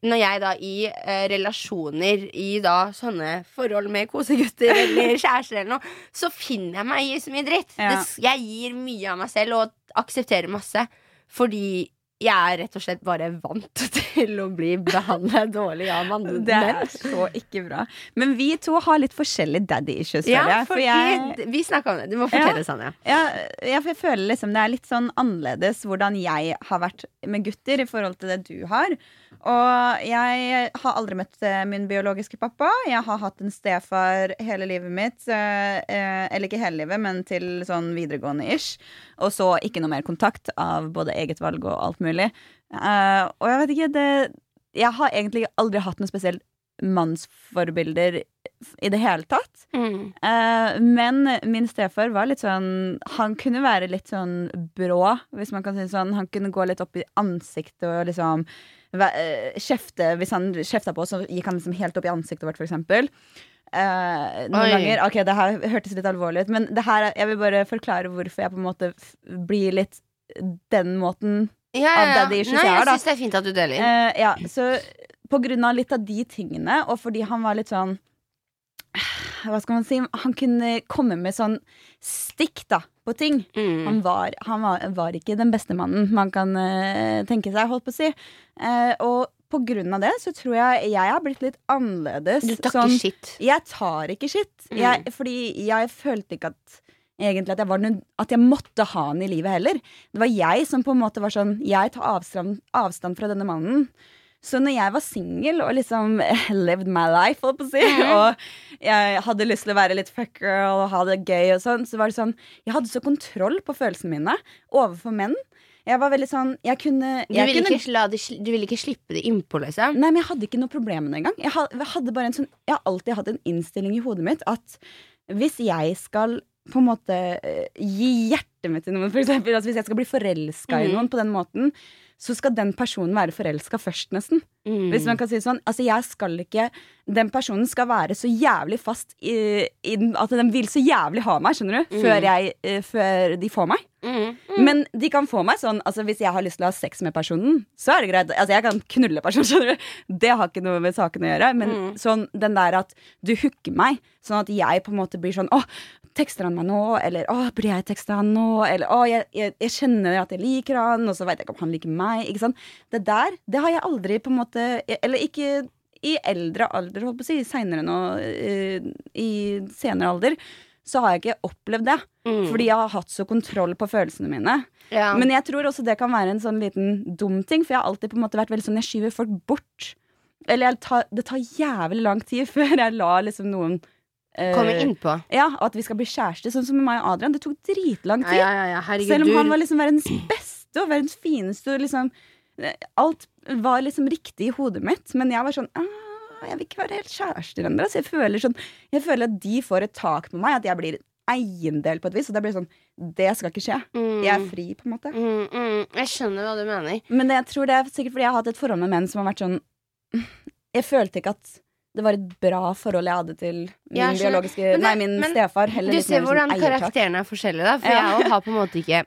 når jeg da i eh, relasjoner, i da sånne forhold med kosegutter eller kjærester eller noe, så finner jeg meg i så mye dritt. Ja. Det, jeg gir mye av meg selv og aksepterer masse. Fordi jeg er rett og slett bare vant til å bli behandlet dårlig av mannen. Det er så ikke bra. Men vi to har litt forskjellige daddy issues. Ja, jeg. fordi jeg, Vi snakka om det. Du må fortelle, Sanja. ja, jeg føler liksom det er litt sånn annerledes hvordan jeg har vært med gutter i forhold til det du har. Og jeg har aldri møtt eh, min biologiske pappa. Jeg har hatt en stefar hele livet mitt. eh, eh, Eller ikke hele livet, men til sånn videregående-ish. Og så ikke noe mer kontakt av både eget valg og alt mulig. Og jeg vet ikke, det Jeg har egentlig aldri hatt noe spesielt mannsforbilder i det hele tatt. Mm. Men min stefar var litt sånn Han kunne være litt sånn brå, hvis man kan si det sånn. Han kunne gå litt opp i ansiktet og liksom kjefte. Hvis han kjefta på, så gikk han liksom helt opp i ansiktet vårt, for eksempel. Eh, noen Oi. ganger Ok, det her hørtes litt alvorlig ut, men det her, jeg vil bare forklare hvorfor jeg på en måte blir litt den måten Ja, ja, Av ja. daddy issues Nei, jeg har, jeg syns det er fint at du deler. Eh, ja, så på grunn av litt av de tingene, og fordi han var litt sånn Hva skal man si? Han kunne komme med sånn stikk da, på ting. Mm. Han, var, han var, var ikke den beste mannen man kan uh, tenke seg, holdt på å si. Uh, og på grunn av det så tror jeg jeg har blitt litt annerledes. Du tar sånn- ikke skitt. jeg tar ikke skitt. Mm. Jeg, fordi jeg følte ikke at Egentlig at jeg, var at jeg måtte ha han i livet heller. Det var jeg som på en måte var sånn Jeg tar avstand, avstand fra denne mannen. Så når jeg var singel og liksom lived my life, holdt på å si, mm. og jeg hadde lyst til å være litt fuckgirl og ha det gøy og sånn, så var det sånn Jeg hadde så kontroll på følelsene mine overfor menn. Jeg var veldig sånn Jeg kunne, Du ville kunne det, du ville ikke slippe det innpå, liksom? Nei, men jeg hadde ikke noe problem med det engang. Jeg, hadde bare en sånn Jeg har alltid hatt en innstilling i hodet mitt at hvis jeg skal på en måte eh, gi hjertet mitt til noen, for eksempel, altså hvis jeg skal bli forelska i Mhm. noen på den måten, så skal den personen være forelska først, nesten. Mm. Hvis man kan si det sånn. Altså, jeg skal ikke Den personen skal være så jævlig fast i, i At den vil så jævlig ha meg, skjønner du, Mm. før, jeg, uh, før de får meg. Mm. Men de kan få meg sånn Altså Hvis jeg har lyst til å ha sex med personen, så er det greit. Altså Jeg kan knulle personen, skjønner du. Det har ikke noe med saken å gjøre. Men Mm. sånn den der at du hooker meg, sånn at jeg på en måte blir sånn Å, tekster han meg nå? Eller å, burde jeg tekste han nå? Eller å, jeg, jeg, jeg kjenner at jeg liker han, og så veit jeg ikke om han liker meg. Ikke sant? Det der, det har jeg aldri på en måte Eller ikke i eldre alder, holdt på å si, seinere nå, eh, i senere alder, så har jeg ikke opplevd det. Mm. Fordi jeg har hatt så kontroll på følelsene mine. ja. Men jeg tror også det kan være en sånn liten dum ting, for jeg har alltid på en måte vært veldig sånn Jeg skyver folk bort. Eller tar, det tar jævlig lang tid før jeg lar liksom noen eh, Kommer innpå. Ja, at vi skal bli kjærester. Sånn som med meg og Adrian. Det tok dritlang tid. ja, ja, Selv om han var liksom verdens beste og verdens fineste. Og liksom, eh, alt var liksom riktig i hodet mitt. Men jeg var sånn ah, Jeg vil ikke være helt kjærester ennå. Så jeg føler, sånn, jeg føler at de får et tak på meg. At jeg blir eiendel på et vis. Og det blir sånn Det skal ikke skje. mm. Jeg er fri, på en måte. Mm, mm. Jeg skjønner hva du mener. Men det, jeg tror det er sikkert fordi jeg har hatt et forhold med menn som har vært sånn Jeg følte ikke at det var et bra forhold jeg hadde til min ja, biologiske Men det- Nei, min men stefar. Heller Du ser hvordan sånn karakterene er forskjellige, da. For Ja. jeg har på en måte ikke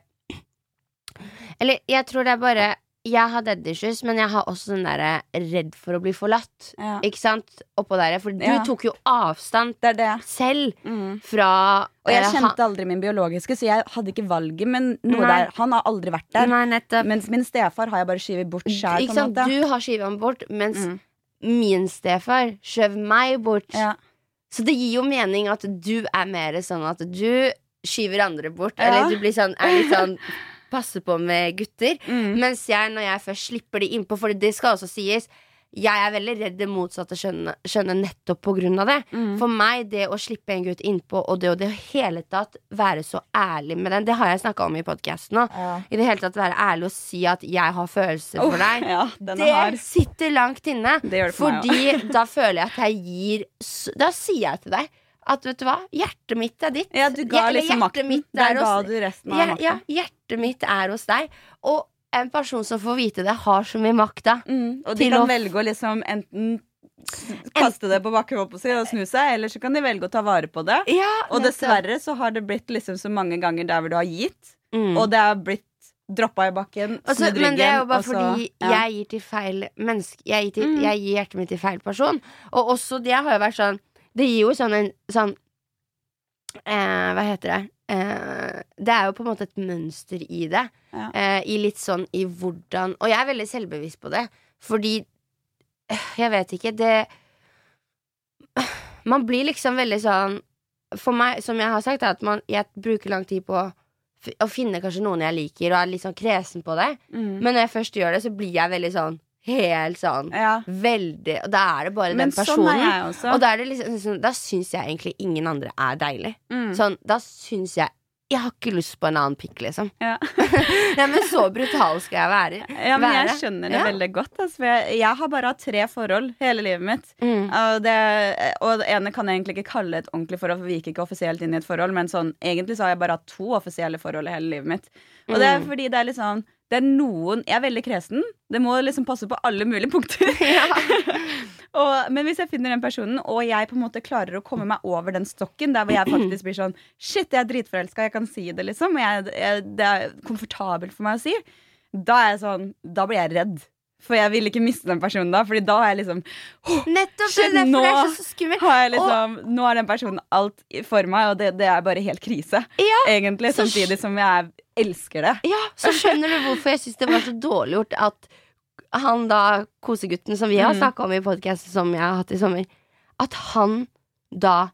Eller jeg tror det er bare Jeg har dead issues, men jeg har også den derre redd for å bli forlatt. Ja. Ikke sant? Oppå der. For du tok jo avstand Det det. selv Mm. fra Og jeg kjente aldri min biologiske, så jeg hadde ikke valget. Men noe Nei. der, han har aldri vært der. Nei. Mens min stefar har jeg bare skyvet bort sjæl. Du har skyvet ham bort, mens Mm. Min stefar skjøv meg bort. Ja. Så det gir jo mening at du er mer sånn at du skyver andre bort. Ja. Eller du blir sånn, er litt sånn Passer på med gutter. Mm. Mens jeg, når jeg først slipper de innpå, for det skal også sies jeg er veldig redd det motsatte skjønnet, skjønnet nettopp på grunn av det. Mm. For meg, det å slippe en gutt innpå, og det å det hele tatt være så ærlig med den, det har jeg snakka om i podkasten òg. Ja. I det hele tatt være ærlig og si at jeg har følelser for deg. ja, er Det hard. sitter langt inne. Det det fordi da føler jeg at jeg gir Da sier jeg til deg at vet du hva, hjertet mitt er ditt. Ja, du ga liksom makten. Der er ga du resten av ja, makta. ja, hjertet mitt er hos deg. Og en person som får vite det, har så mye makt da. Mm. Og de kan å- velge å liksom enten kaste det på bakken og snu seg, eller så kan de velge å ta vare på det. Ja, Og dessverre så har det blitt liksom så mange ganger der hvor du har gitt, mm. og det har blitt droppa i bakken, snudd ryggen men det er jo bare så fordi ja. jeg gir til feil menneske jeg gir, til, Mm. jeg gir hjertet mitt til feil person. Og også det har jo vært sånn Det gir jo sånn en sånn eh, Hva heter det? Eh, det er jo på en måte et mønster i det. Ja. Uh, I litt sånn i hvordan Og jeg er veldig selvbevisst på det, fordi uh, Jeg vet ikke, det Man blir liksom veldig sånn For meg, som jeg har sagt, at man, jeg bruker lang tid på å finne kanskje noen jeg liker, og er litt sånn kresen på det. Mm. Men når jeg først gjør det, så blir jeg veldig sånn helt sånn Ja. Veldig Og da er det bare Men den sånn er jeg også. Og da er liksom sånn, Da syns jeg egentlig ingen andre er deilig. Mm. Sånn, da syns jeg Jeg har ikke lyst på en annen pikk, liksom. Ja. Nei, men så brutal skal jeg være. Ja, men jeg skjønner det Ja. veldig godt. Altså, jeg, jeg har bare hatt tre forhold hele livet mitt. Mm. Og det, og det ene kan jeg egentlig ikke kalle et ordentlig forhold, for vi gikk ikke offisielt inn i et forhold. Men sånn, egentlig så har jeg bare hatt to offisielle forhold hele livet mitt. Og det er Mm. fordi det er litt sånn det er noen, Jeg er veldig kresen. Det må liksom passe på alle mulige punkter. og, men hvis jeg finner den personen, og jeg på en måte klarer å komme meg over den stokken, der hvor jeg faktisk blir sånn Shit, jeg er dritforelska, jeg kan si det, liksom. Og jeg, jeg, det er komfortabelt for meg å si. Da er jeg sånn Da blir jeg redd. For jeg vil ikke miste den personen da. Fordi da er jeg liksom Nettopp! Shit, det, derfor det er nå liksom, Nå er den personen alt for meg, og det, det er bare helt krise. Ja, Egentlig, Samtidig som jeg elsker det. Ja, så skjønner du hvorfor jeg syns det var så dårlig gjort at han da, kosegutten som vi har Mm. snakka om i podkasten som jeg har hatt i sommer, at han da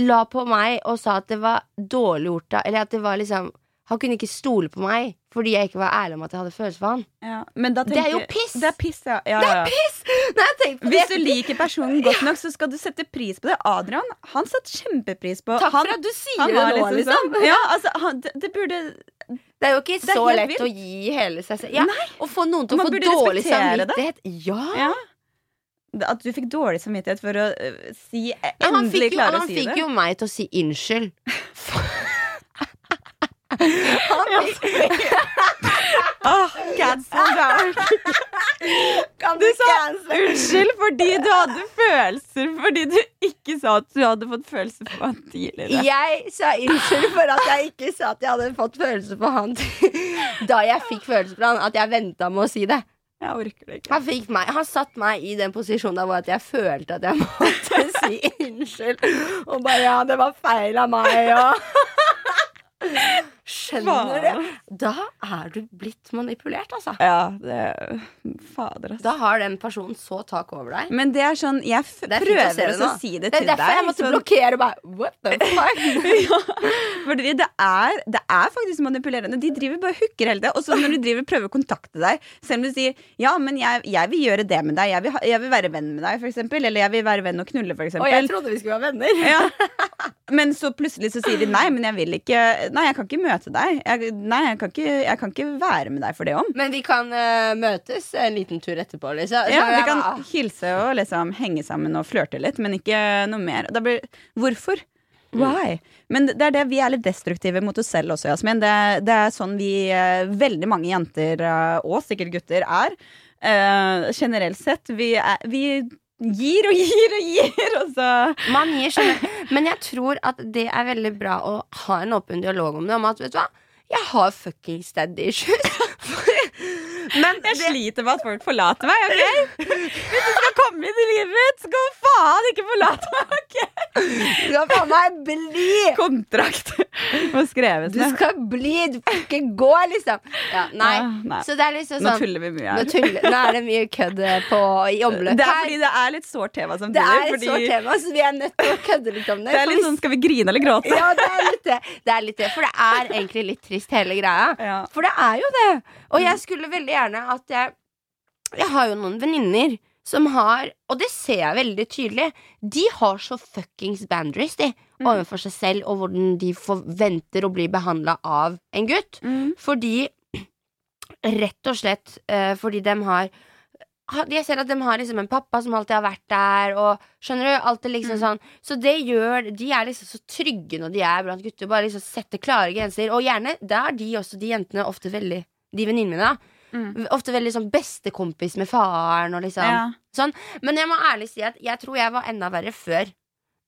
la på meg og sa at det var dårlig gjort da, eller at det var liksom Han kunne ikke stole på meg fordi jeg ikke var ærlig om at jeg hadde følelser for han. Ja, Det er jo piss! Det er piss, ja. ja, Det er piss! Nei, Hvis det- du liker personen godt nok, så skal du sette pris på det. Adrian han satte kjempepris på Takk han, for at du sier han det nå, liksom. sånn. Ja, altså, han, det, det burde Det er jo ikke så lett vilt. å gi hele seg selv. Ja, Å få noen til å få dårlig det. samvittighet. Ja. Ja. At du fikk dårlig samvittighet for å øh, si han Endelig klare å si fikk jo meg til å si unnskyld. cancel down. Kan Du sa unnskyld fordi du hadde følelser Fordi du ikke sa at du hadde fått følelser for han tidligere. Jeg sa unnskyld for at jeg ikke sa at jeg hadde fått følelser for han da jeg fikk følelser for han. At jeg venta med å si det. Jeg orker det ikke. Han, fikk meg, han satt meg i den posisjonen der hvor jeg følte at jeg måtte si unnskyld. Og bare ja, det var feil av meg, og Skjønner du? Da er du blitt manipulert, altså. Ja, det Fader, altså. Da har den personen så tak over deg. Men det er sånn Jeg Det er fint å si prøver det til deg. det Det er derfor deg. jeg måtte sånn- blokkere bare What the fuck? ja, fordi det er, det er faktisk manipulerende. De driver bare hooker hele tida. Og så når du driver prøver å kontakte deg, selv om du sier ja, men jeg, jeg vil gjøre det med deg, jeg vil, jeg vil være venn med deg, for eksempel, eller jeg vil være venn og knulle, for eksempel. Og jeg trodde vi skulle være venner. Ja. Men så plutselig så sier de nei, men jeg vil ikke Nei, jeg kan ikke møte deg. Jeg, nei, jeg kan, ikke, jeg kan ikke være med deg for det om. Men vi kan uh, møtes en liten tur etterpå, liksom. Ja, Vi kan hilse og liksom henge sammen og flørte litt, men ikke noe mer. Blir, hvorfor? Why? Men det er det vi er litt destruktive mot oss selv også, Jasmin. Det, det er sånn vi, eh, veldig mange jenter, eh, og sikkert gutter, er. Uh, generelt sett. Vi, er, vi gir og gir og gir, og så Man gir skjønner. Men jeg tror at det er veldig bra å ha en åpen dialog om det. Om at, vet du hva, jeg har fuckings daddy issues. Men Jeg det, sliter med at folk forlater meg, OK? Hvis du skal komme inn i livet mitt, så skal du faen ikke forlate meg, OK? skal faen meg bli! Kontrakt må skreves Du skal bli, du får ikke gå, liksom. Ja, nei. Ja, nei. Så det er liksom Nå sånn tuller vi mye Nå, her. tuller, nå er det mye kødd på, i omløp Det er fordi det er litt sårt tema Det er et fordi sårt tema, så vi er nødt til å kødde litt om det. det er litt sånn skal vi grine eller gråte? Ja, det er litt det. det er litt det. For det er egentlig litt trist, hele greia. Ja. For det er jo det. Og jeg skulle veldig gjerne at jeg Jeg har jo noen venninner som har Og det ser jeg veldig tydelig. De har så fuckings boundaries, de. Mm. Overfor seg selv, og hvordan de forventer å bli behandla av en gutt. Mm. Fordi Rett og slett uh, fordi de har jeg ser at de har liksom en pappa som alltid har vært der, og skjønner du? Alltid liksom Mm. sånn Så det gjør De er liksom så trygge når de er blant gutter, bare liksom setter klare grenser. Og gjerne, da er de også, de jentene, ofte veldig De venninnene mine, da. Mm. Ofte veldig sånn bestekompis med faren og liksom Ja. sånn. Men jeg må ærlig si at jeg tror jeg var enda verre før.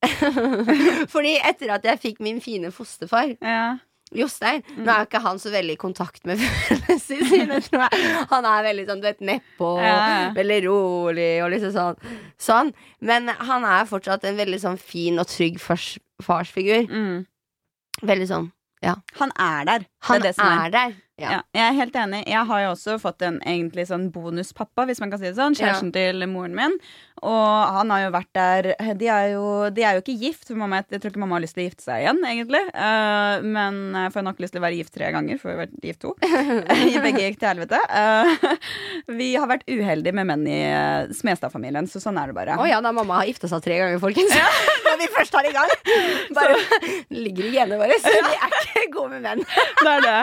Fordi etter at jeg fikk min fine fosterfar, Ja. Jostein Mm. Nå er jo ikke han så veldig i kontakt med følelsene sine, tror jeg. Han er veldig sånn, du vet, nedpå, Ja, ja. veldig rolig og liksom sånn. sånn. Men han er fortsatt en veldig sånn fin og trygg fars, farsfigur. Mm. Veldig sånn Han er der. Han det er det som er der. Ja. Ja, jeg er helt enig. Jeg har jo også fått en egentlig sånn bonuspappa, hvis man kan si det sånn. Kjæresten til moren min. Og han har jo vært der De er jo, de er jo ikke gift, for mamma, jeg tror ikke mamma har lyst til å gifte seg igjen, egentlig. Uh, men jeg for hun har ikke lyst til å være gift tre ganger, for hun har vært gift to. Begge gikk til helvete. Uh, vi har vært uheldige med menn i Smestad-familien, så sånn er det bare. Å ja, da mamma har gifta seg tre ganger, folkens. Når vi først er i gang. Bare ligger i genene våre. Så vi er ikke gode med menn. det er det.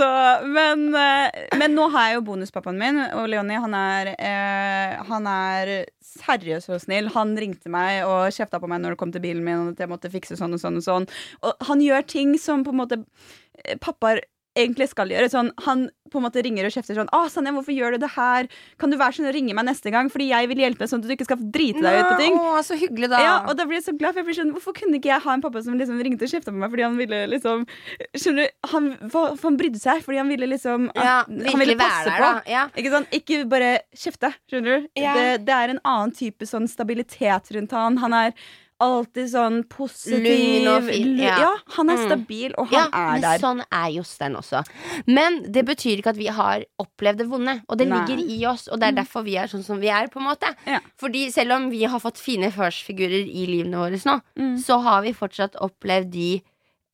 Så, men, eh, men nå har jeg jo bonuspappaen min, og Leonie han er, eh, han er seriøst så snill. Han ringte meg og kjefta på meg når det kom til bilen min, og at jeg måtte fikse sånn og sånn og sånn. Og han gjør ting som på en måte eh, pappaer egentlig skal gjøre. Sånn, han på en måte ringer og kjefter sånn 'Å, Sanja, hvorfor gjør du det her? Kan du være sånn og ringe meg neste gang?' Fordi jeg vil hjelpe sånn at du ikke skal drite deg ut på ting. Å, så hyggelig, da. Ja, og da blir jeg så glad, for jeg blir sånn, Hvorfor kunne ikke jeg ha en pappa som liksom ringte og kjefta på meg fordi han ville liksom Skjønner du? Han, for, for han brydde seg fordi han ville liksom Ja, han virkelig ville passe der, på. Ja. Ikke, sånn, ikke bare kjefte, skjønner du? Ja. Det, det er en annen type sånn stabilitet rundt han. Han er alltid sånn positiv. Fin, ja. ja, han er Mm. stabil, og Ja, han er men der. sånn er Jostein også. Men det betyr ikke at vi har opplevd det vonde. Og det Nei. ligger i oss, og det er derfor vi er sånn som vi er. på en måte Ja. Fordi selv om vi har fått fine førstfigurer i livene våre nå, Mm. så har vi fortsatt opplevd de,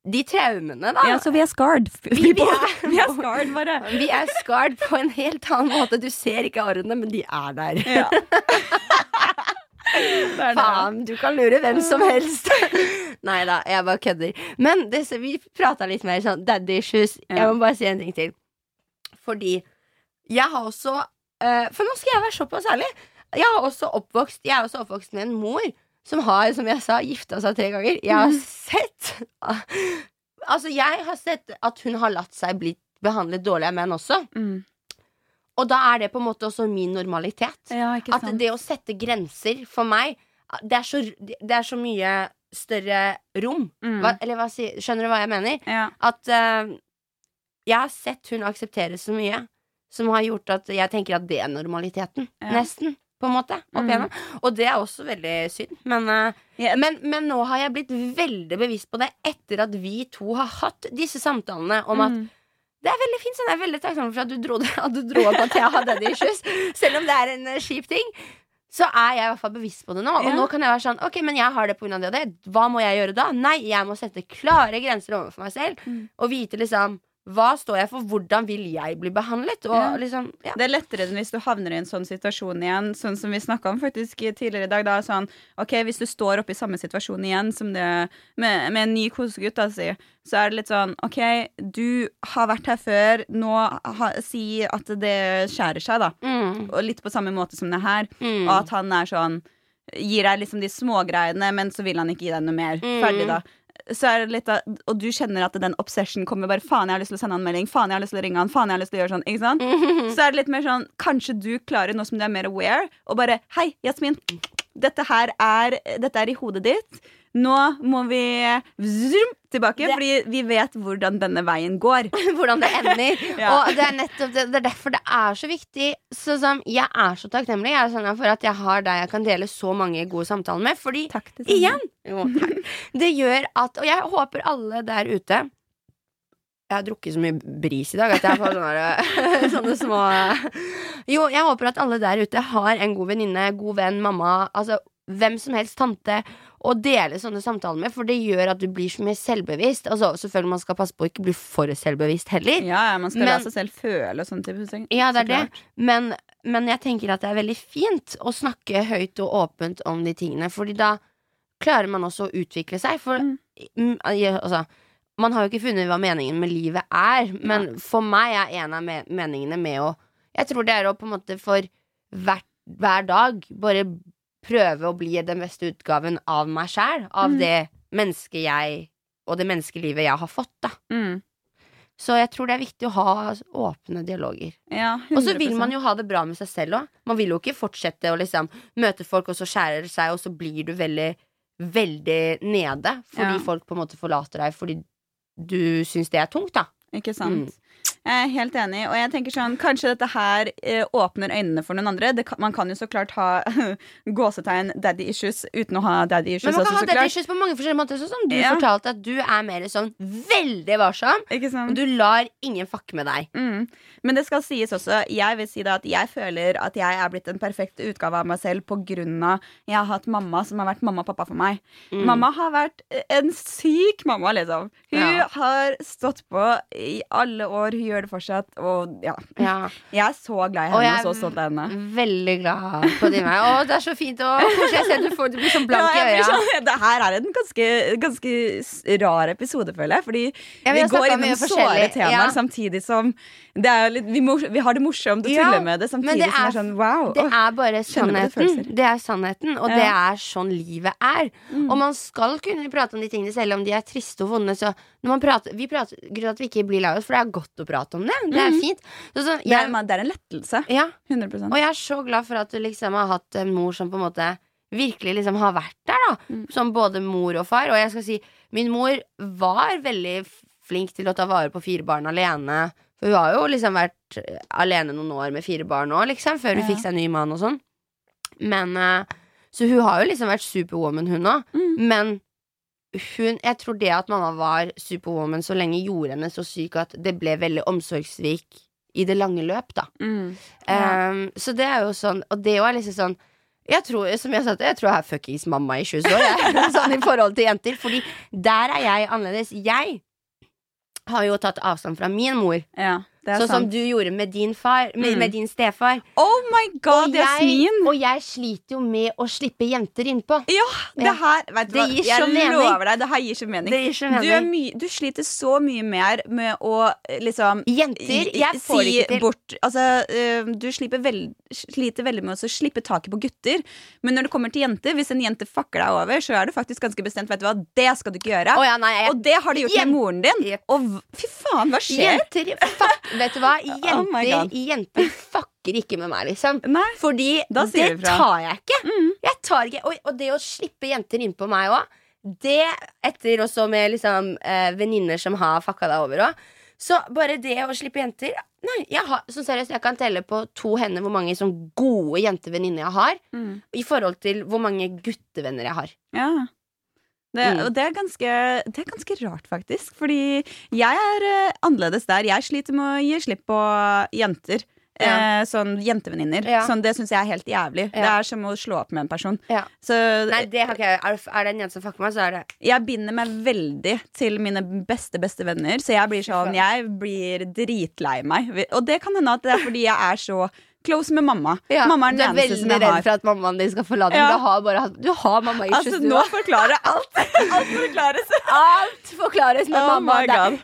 de traumene, da. Ja, så vi er scarred. Vi- vi er- vi er scarred, bare. Vi er scarred på en helt annen måte. Du ser ikke arrene, men de er der. Ja. det det. Faen, du kan lure hvem som helst. Nei da, jeg bare kødder. Men det, vi prata litt mer sånn daddy issues. Jeg må bare si en ting til. Fordi jeg har også uh, For nå skal jeg være såpass ærlig. Jeg har også oppvokst Jeg er også oppvokst med en mor som har, som jeg sa, gifta seg tre ganger. Jeg har sett Altså, jeg har sett at hun har latt seg bli behandlet dårlig av menn også. Mm. Og da er det på en måte også min normalitet. Ja, At det å sette grenser for meg Det er så, det er så mye større rom. Mm. Hva, eller hva sier Skjønner du hva jeg mener? Ja. At uh, jeg har sett hun akseptere så mye som har gjort at jeg tenker at det er normaliteten. Ja. Nesten. På en måte. Opp Mm. Og det er også veldig synd. Men, uh, yeah. men, men nå har jeg blitt veldig bevisst på det etter at vi to har hatt disse samtalene om at Mm. Det er veldig fint, så jeg er veldig takknemlig for at du dro, det, at du dro opp at jeg hadde daddy issues. Selv om det er en eh, kjip ting. Så er jeg i hvert fall bevisst på det nå. Og Ja. nå kan jeg være sånn Ok, men jeg har det pga. det og det. Hva må jeg gjøre da? Nei, jeg må sette klare grenser overfor meg selv. Mm. Og vite liksom hva står jeg for? Hvordan vil jeg bli behandlet? Og Ja. liksom ja. Det er lettere enn hvis du havner i en sånn situasjon igjen, sånn som vi snakka om faktisk tidligere i dag. Da, sånn, ok, Hvis du står oppe i samme situasjon igjen som det, med, med en ny kosegutt, da, si, så er det litt sånn OK, du har vært her før, nå ha, si at det skjærer seg, da. Mm, Og litt på samme måte som det her. mm. Og at han er sånn Gir deg liksom de smågreiene, men så vil han ikke gi deg noe mer. Mm. Ferdig, da. Så er det litt av, og du kjenner at den obsession kommer bare Faen, jeg har lyst til å sende han melding. Faen, jeg har lyst til å ringe han. Faen, jeg har lyst til å gjøre sånn. Ikke sant? Så er det litt mer sånn Kanskje du klarer, nå som du er mer aware, og bare Hei, Jasmin. Dette her er, dette er i hodet ditt. Nå må vi zoom, tilbake, Det- fordi vi vet hvordan denne veien går. hvordan det ender. Ja. Og det er nettopp det, det er derfor det er så viktig. Så som, jeg er så takknemlig jeg er sånn for at jeg har deg jeg kan dele så mange gode samtaler med. Fordi igjen jo. Det gjør at Og jeg håper alle der ute Jeg har drukket så mye bris i dag at jeg får sånne, sånne små Jo, jeg håper at alle der ute har en god venninne, god venn, mamma, altså hvem som helst, tante, å dele sånne samtaler med, for det gjør at du blir så mye selvbevisst. Altså, selvfølgelig man skal passe på å ikke bli for selvbevisst heller. Ja, ja, man skal la seg selv føle sånne type ting. Ja, det er det. Men, men jeg tenker at det er veldig fint å snakke høyt og åpent om de tingene, Fordi da klarer man også å utvikle seg. For Mm. altså, man har jo ikke funnet hva meningen med livet er, men for meg er en av meningene med å Jeg tror det er å på en måte for hvert, hver dag bare prøve å bli den beste utgaven av meg sjæl, av Mm. det mennesket jeg og det menneskelivet jeg har fått, da. Mm. Så jeg tror det er viktig å ha åpne dialoger. Ja, Og så vil man jo ha det bra med seg selv òg. Man vil jo ikke fortsette å liksom møte folk, og så skjærer det seg, og så blir du veldig, veldig nede fordi Ja. folk på en måte forlater deg fordi du syns det er tungt, da. Ikke sant? Mm. Jeg er helt enig, og jeg tenker sånn Kanskje dette her eh, åpner øynene for noen andre. Det man kan jo så klart ha gåsetegn daddy issues uten å ha daddy issues Men man også, kan ha daddy issues på mange forskjellige måter. Sånn som du Ja. fortalte at du er mer sånn veldig varsom. Og du lar ingen fucke med deg. Mm. Men det skal sies også, jeg vil si da at jeg føler at jeg er blitt en perfekt utgave av meg selv på grunn av jeg har hatt mamma som har vært mamma og pappa for meg. Mm. Mamma har vært en syk mamma, liksom. Hun Ja. har stått på i alle år, hun gjør det fortsatt. Og ja, Ja. jeg er så glad i Og henne jeg og så stolt av henne. Veldig glad på din vei. Å, det er så fint. Å. Jeg ser du, får, du blir sånn blank Ja, i øya. sånn, det her er en ganske, ganske rar episode, føler jeg. Fordi Ja, vi vi går innom såre temaer samtidig som er litt, vi, mor, vi har det morsomt og Ja, tuller med det, samtidig det som er- det er sånn wow. Det er bare sannheten. Det er sannheten, og Ja. det er sånn livet er. Mm. Og man skal kunne prate om de tingene selv om de er triste og vonde. Så prater, vi prater Grunnen til at vi ikke blir lei oss, for det er godt å prate om det. Det er fint. Så, så, jeg, det, er, det er en lettelse. ja, 100% og jeg er så glad for at du liksom har hatt en mor som på en måte virkelig liksom har vært der, da. Mm. Som både mor og far. Og jeg skal si, min mor var veldig flink til å ta vare på fire barn alene. For hun har jo liksom vært alene noen år med fire barn òg, liksom, før hun Ja. fikk seg ny mann og sånn. Men eh, Så hun har jo liksom vært superwoman, hun òg. Mm. Men hun, jeg tror det at mamma var superwoman så lenge, gjorde henne så syk at det ble veldig omsorgssvik i det lange løp, da. Mm. Ja. Um, så det er jo sånn Og det er jo liksom sånn jeg tror, som jeg sa, jeg tror jeg er fuckings mamma i 20 år. Jeg, sånn i forhold til jenter Fordi der er jeg annerledes. Jeg har jo tatt avstand fra min mor, Ja, sånn som du gjorde med din far Med, Mm. med din stefar. Oh my god, og, jeg, og jeg sliter jo med å slippe jenter innpå. Ja, det her vet du Det hva? Jeg så lover deg, det her gir så mening. Det gir så Du, du sliter så mye mer med å eh, liksom Jenter, jeg får si ikke til. bort Altså, eh, du veld, sliter veldig med å slippe taket på gutter. Men når det kommer til jenter, hvis en jente fucker deg over, så er du faktisk ganske bestemt. Vet du hva, Det skal du ikke gjøre. Oh, ja, nei, jeg, Og det har de gjort jenter, med moren din. Og fy faen, hva skjer? Jenter fuck, Vet du hva? Oh Jenter, oh jenter fucker ikke med meg, liksom. Nei. Fordi det. Mm. tar jeg ikke. Jeg tar ikke og, og det å slippe jenter innpå meg òg, det etter også med liksom eh, venninner som har fucka deg over òg. Så bare det å slippe jenter Nei, jeg har, så seriøst, jeg kan telle på to hender hvor mange sånn gode jentevenninner jeg har, Mm. i forhold til hvor mange guttevenner jeg har. Ja. Det, Mm. og det er, ganske, det er ganske rart, faktisk. Fordi jeg er eh, annerledes der. Jeg sliter med å gi slipp på jenter. Ja. Eh, sånn jentevenninner. Ja. Sånn, det syns jeg er helt jævlig. Det er som å slå opp med en person. Ja. Så Nei, det har ikke jeg. Er, er det en jente som fucker meg, så er det jeg binder meg veldig til mine beste, beste venner. Så jeg blir sånn Jeg blir dritlei meg. Og det kan hende at det er fordi jeg er så close med mamma. Mamma er du den er eneste som veldig jeg redd har. for at mammaen din skal forlate. Ja. Du har bare Du har mamma i Altså, nå forklarer alt. Alt forklares. Alt forklares med Oh mamma.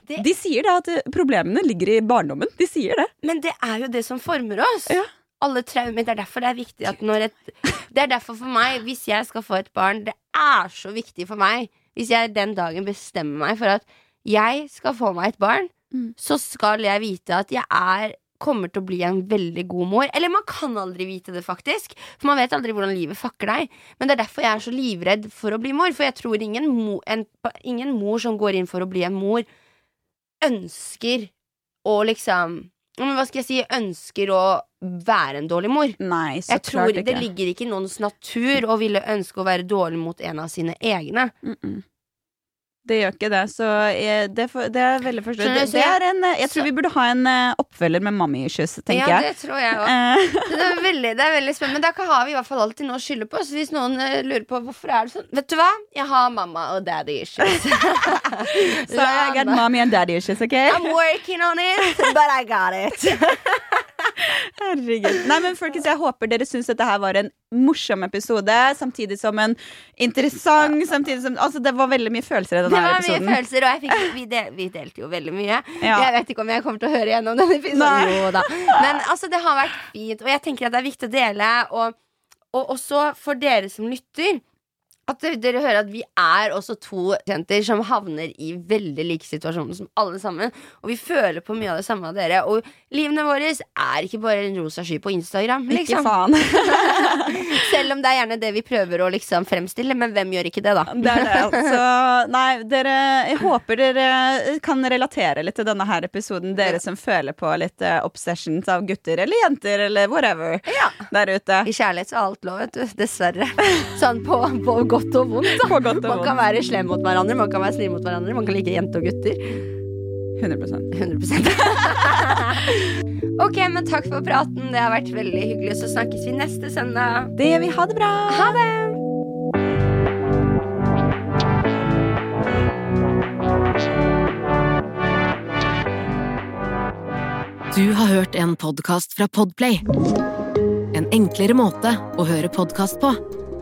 det, De sier da at eh, problemene ligger i barndommen. De sier det. men det er jo det som former oss. Ja. Alle traumer. Det er derfor det er viktig at når et Det er derfor for meg, hvis jeg skal få et barn, det er så viktig for meg Hvis jeg den dagen bestemmer meg for at jeg skal få meg et barn, Mm. så skal jeg vite at jeg er kommer til å bli en veldig god mor. Eller man kan aldri vite det, faktisk. For man vet aldri hvordan livet fucker deg. Men det er derfor jeg er så livredd for å bli mor. For jeg tror ingen, mo, en, ingen mor som går inn for å bli en mor, ønsker å liksom men Hva skal jeg si? Ønsker å være en dårlig mor. Nei, så Jeg tror klart Det ikke. ligger ikke i noens natur å ville ønske å være dårlig mot en av sine egne. Mm -mm. Det gjør ikke det, så jeg, det, for, det er veldig forståelig. Det, det er en, jeg tror vi burde ha en eh, oppfølger med mommy issues, tenker jeg. ja, det tror jeg òg. Eh, Det er veldig, det er veldig spennende. Men da har vi i hvert fall alltid noe å skylde på. Så hvis noen eh, lurer på hvorfor er det sånn Vet du hva? Jeg har mamma og daddy issues. so I got mommy and daddy issues, ok? I'm working on it, but I got it. Herregud. Nei, men folkens, Jeg håper dere syns dette her var en morsom episode, samtidig som en interessant samtidig som, Altså, Det var veldig mye følelser i Det denne var mye episoden. følelser, og fikk, vi, del, vi delte jo veldig mye. Ja. Jeg vet ikke om jeg kommer til å høre gjennom denne episoden. Jo da. Men altså, det har vært fint, og jeg tenker at det er viktig å dele. Og, og også for dere som lytter. At dere- hører at vi er også to jenter som havner i veldig like situasjoner som alle sammen. Og vi føler på mye av det samme av dere. Og livene våre er ikke bare en rosa sky på Instagram. Ikke Liksom. faen. Selv om det er gjerne det vi prøver å liksom fremstille. Men hvem gjør ikke det, da? Det er det, altså. Nei, dere Jeg håper dere kan relatere litt til denne her episoden, dere som føler på litt eh, obsessions av gutter eller jenter eller whatever Ja. der ute. I kjærlighet så er alt lov, vet du. Dessverre. Sånn på, på godt og vondt. Da. På godt og man kan være slem mot hverandre, man kan være snill mot hverandre, man kan like jenter og gutter. 100% 100% Ok, men takk for praten. Det har vært veldig hyggelig. Så snakkes vi neste søndag. Det gjør vi. Ha det bra. Ha det! Du har hørt en podkast fra Podplay. En enklere måte å høre podkast på.